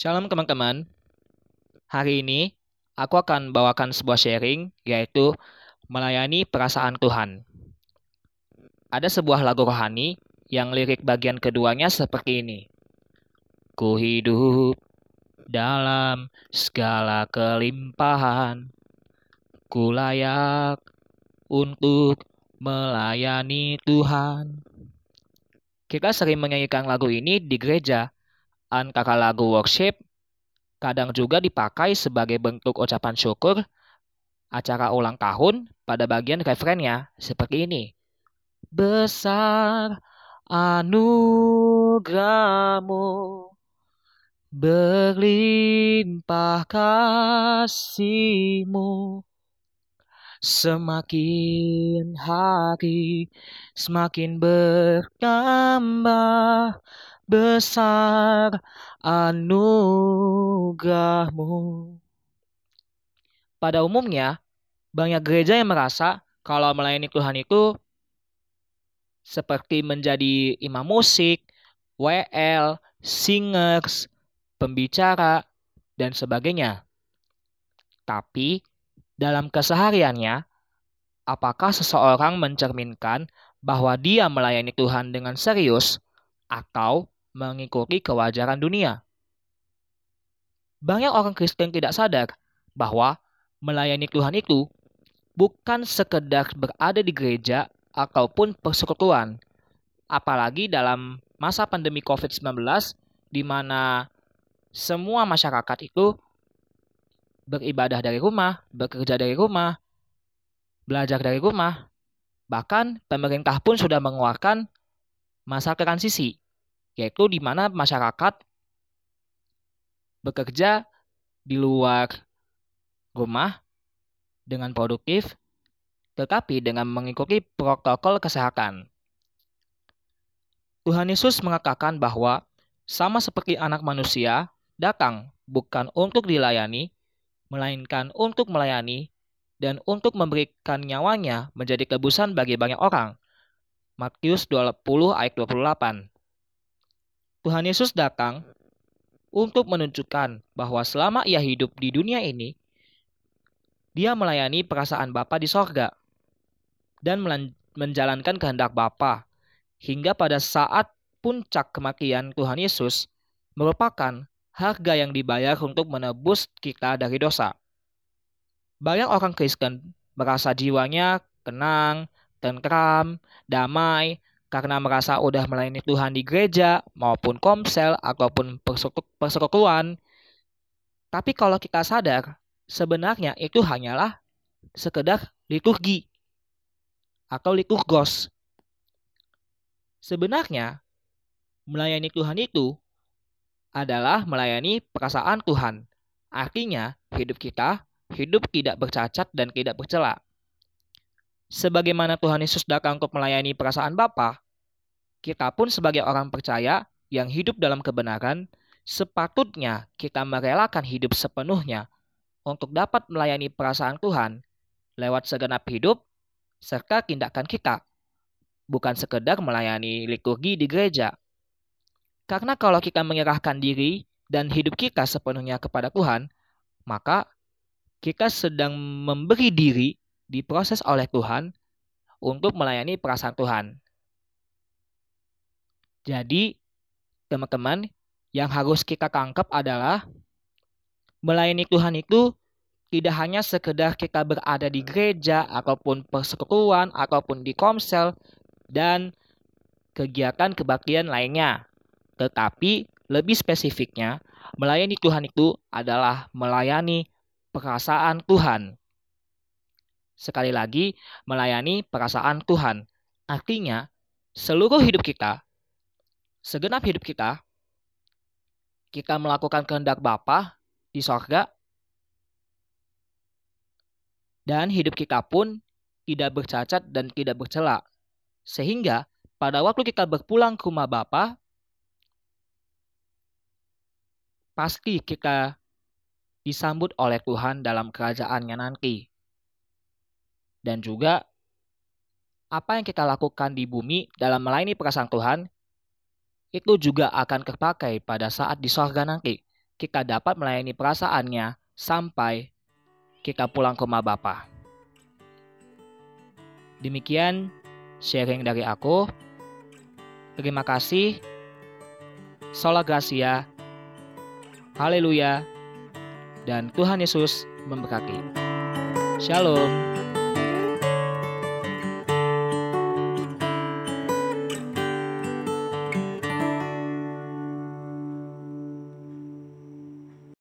Shalom teman-teman. Hari ini aku akan bawakan sebuah sharing yaitu melayani perasaan Tuhan. Ada sebuah lagu rohani yang lirik bagian keduanya seperti ini. Ku hidup dalam segala kelimpahan. Ku layak untuk melayani Tuhan. Kita sering menyanyikan lagu ini di gereja, antara lagu worship, kadang juga dipakai sebagai bentuk ucapan syukur acara ulang tahun pada bagian referennya seperti ini. Besar anugerahmu berlimpah kasihmu Semakin hari semakin bertambah besar anugerahmu. Pada umumnya, banyak gereja yang merasa kalau melayani Tuhan itu seperti menjadi imam musik, WL, singers, pembicara, dan sebagainya. Tapi dalam kesehariannya, apakah seseorang mencerminkan bahwa dia melayani Tuhan dengan serius atau mengikuti kewajaran dunia? Banyak orang Kristen tidak sadar bahwa melayani Tuhan itu bukan sekedar berada di gereja ataupun persekutuan. Apalagi dalam masa pandemi COVID-19 di mana semua masyarakat itu beribadah dari rumah, bekerja dari rumah, belajar dari rumah. Bahkan pemerintah pun sudah mengeluarkan masa transisi, yaitu di mana masyarakat bekerja di luar rumah dengan produktif, tetapi dengan mengikuti protokol kesehatan. Tuhan Yesus mengatakan bahwa sama seperti anak manusia datang bukan untuk dilayani, melainkan untuk melayani dan untuk memberikan nyawanya menjadi tebusan bagi banyak orang. Matius 20 ayat 28. Tuhan Yesus datang untuk menunjukkan bahwa selama ia hidup di dunia ini, dia melayani perasaan Bapa di sorga dan menjalankan kehendak Bapa hingga pada saat puncak kematian Tuhan Yesus merupakan harga yang dibayar untuk menebus kita dari dosa. Banyak orang Kristen merasa jiwanya tenang, tentram, damai, karena merasa udah melayani Tuhan di gereja maupun komsel ataupun persekutuan. Tapi kalau kita sadar, sebenarnya itu hanyalah sekedar liturgi atau liturgos. Sebenarnya, melayani Tuhan itu adalah melayani perasaan Tuhan. Artinya, hidup kita hidup tidak bercacat dan tidak bercela. Sebagaimana Tuhan Yesus datang untuk melayani perasaan Bapa, kita pun sebagai orang percaya yang hidup dalam kebenaran, sepatutnya kita merelakan hidup sepenuhnya untuk dapat melayani perasaan Tuhan lewat segenap hidup serta tindakan kita, bukan sekedar melayani liturgi di gereja. Karena kalau kita menyerahkan diri dan hidup kita sepenuhnya kepada Tuhan, maka kita sedang memberi diri diproses oleh Tuhan untuk melayani perasaan Tuhan. Jadi, teman-teman, yang harus kita tangkap adalah melayani Tuhan itu tidak hanya sekedar kita berada di gereja ataupun persekutuan ataupun di komsel dan kegiatan kebaktian lainnya. Tetapi lebih spesifiknya, melayani Tuhan itu adalah melayani perasaan Tuhan. Sekali lagi, melayani perasaan Tuhan. Artinya, seluruh hidup kita, segenap hidup kita, kita melakukan kehendak Bapa di sorga, dan hidup kita pun tidak bercacat dan tidak bercela. Sehingga pada waktu kita berpulang ke rumah Bapa, pasti kita disambut oleh Tuhan dalam kerajaannya nanti. Dan juga apa yang kita lakukan di bumi dalam melayani perasaan Tuhan itu juga akan terpakai pada saat di sorga nanti. kita dapat melayani perasaannya sampai kita pulang ke rumah Bapa. Demikian sharing dari aku. Terima kasih. Sola Gracia. Haleluya. Dan Tuhan Yesus memberkati. Shalom.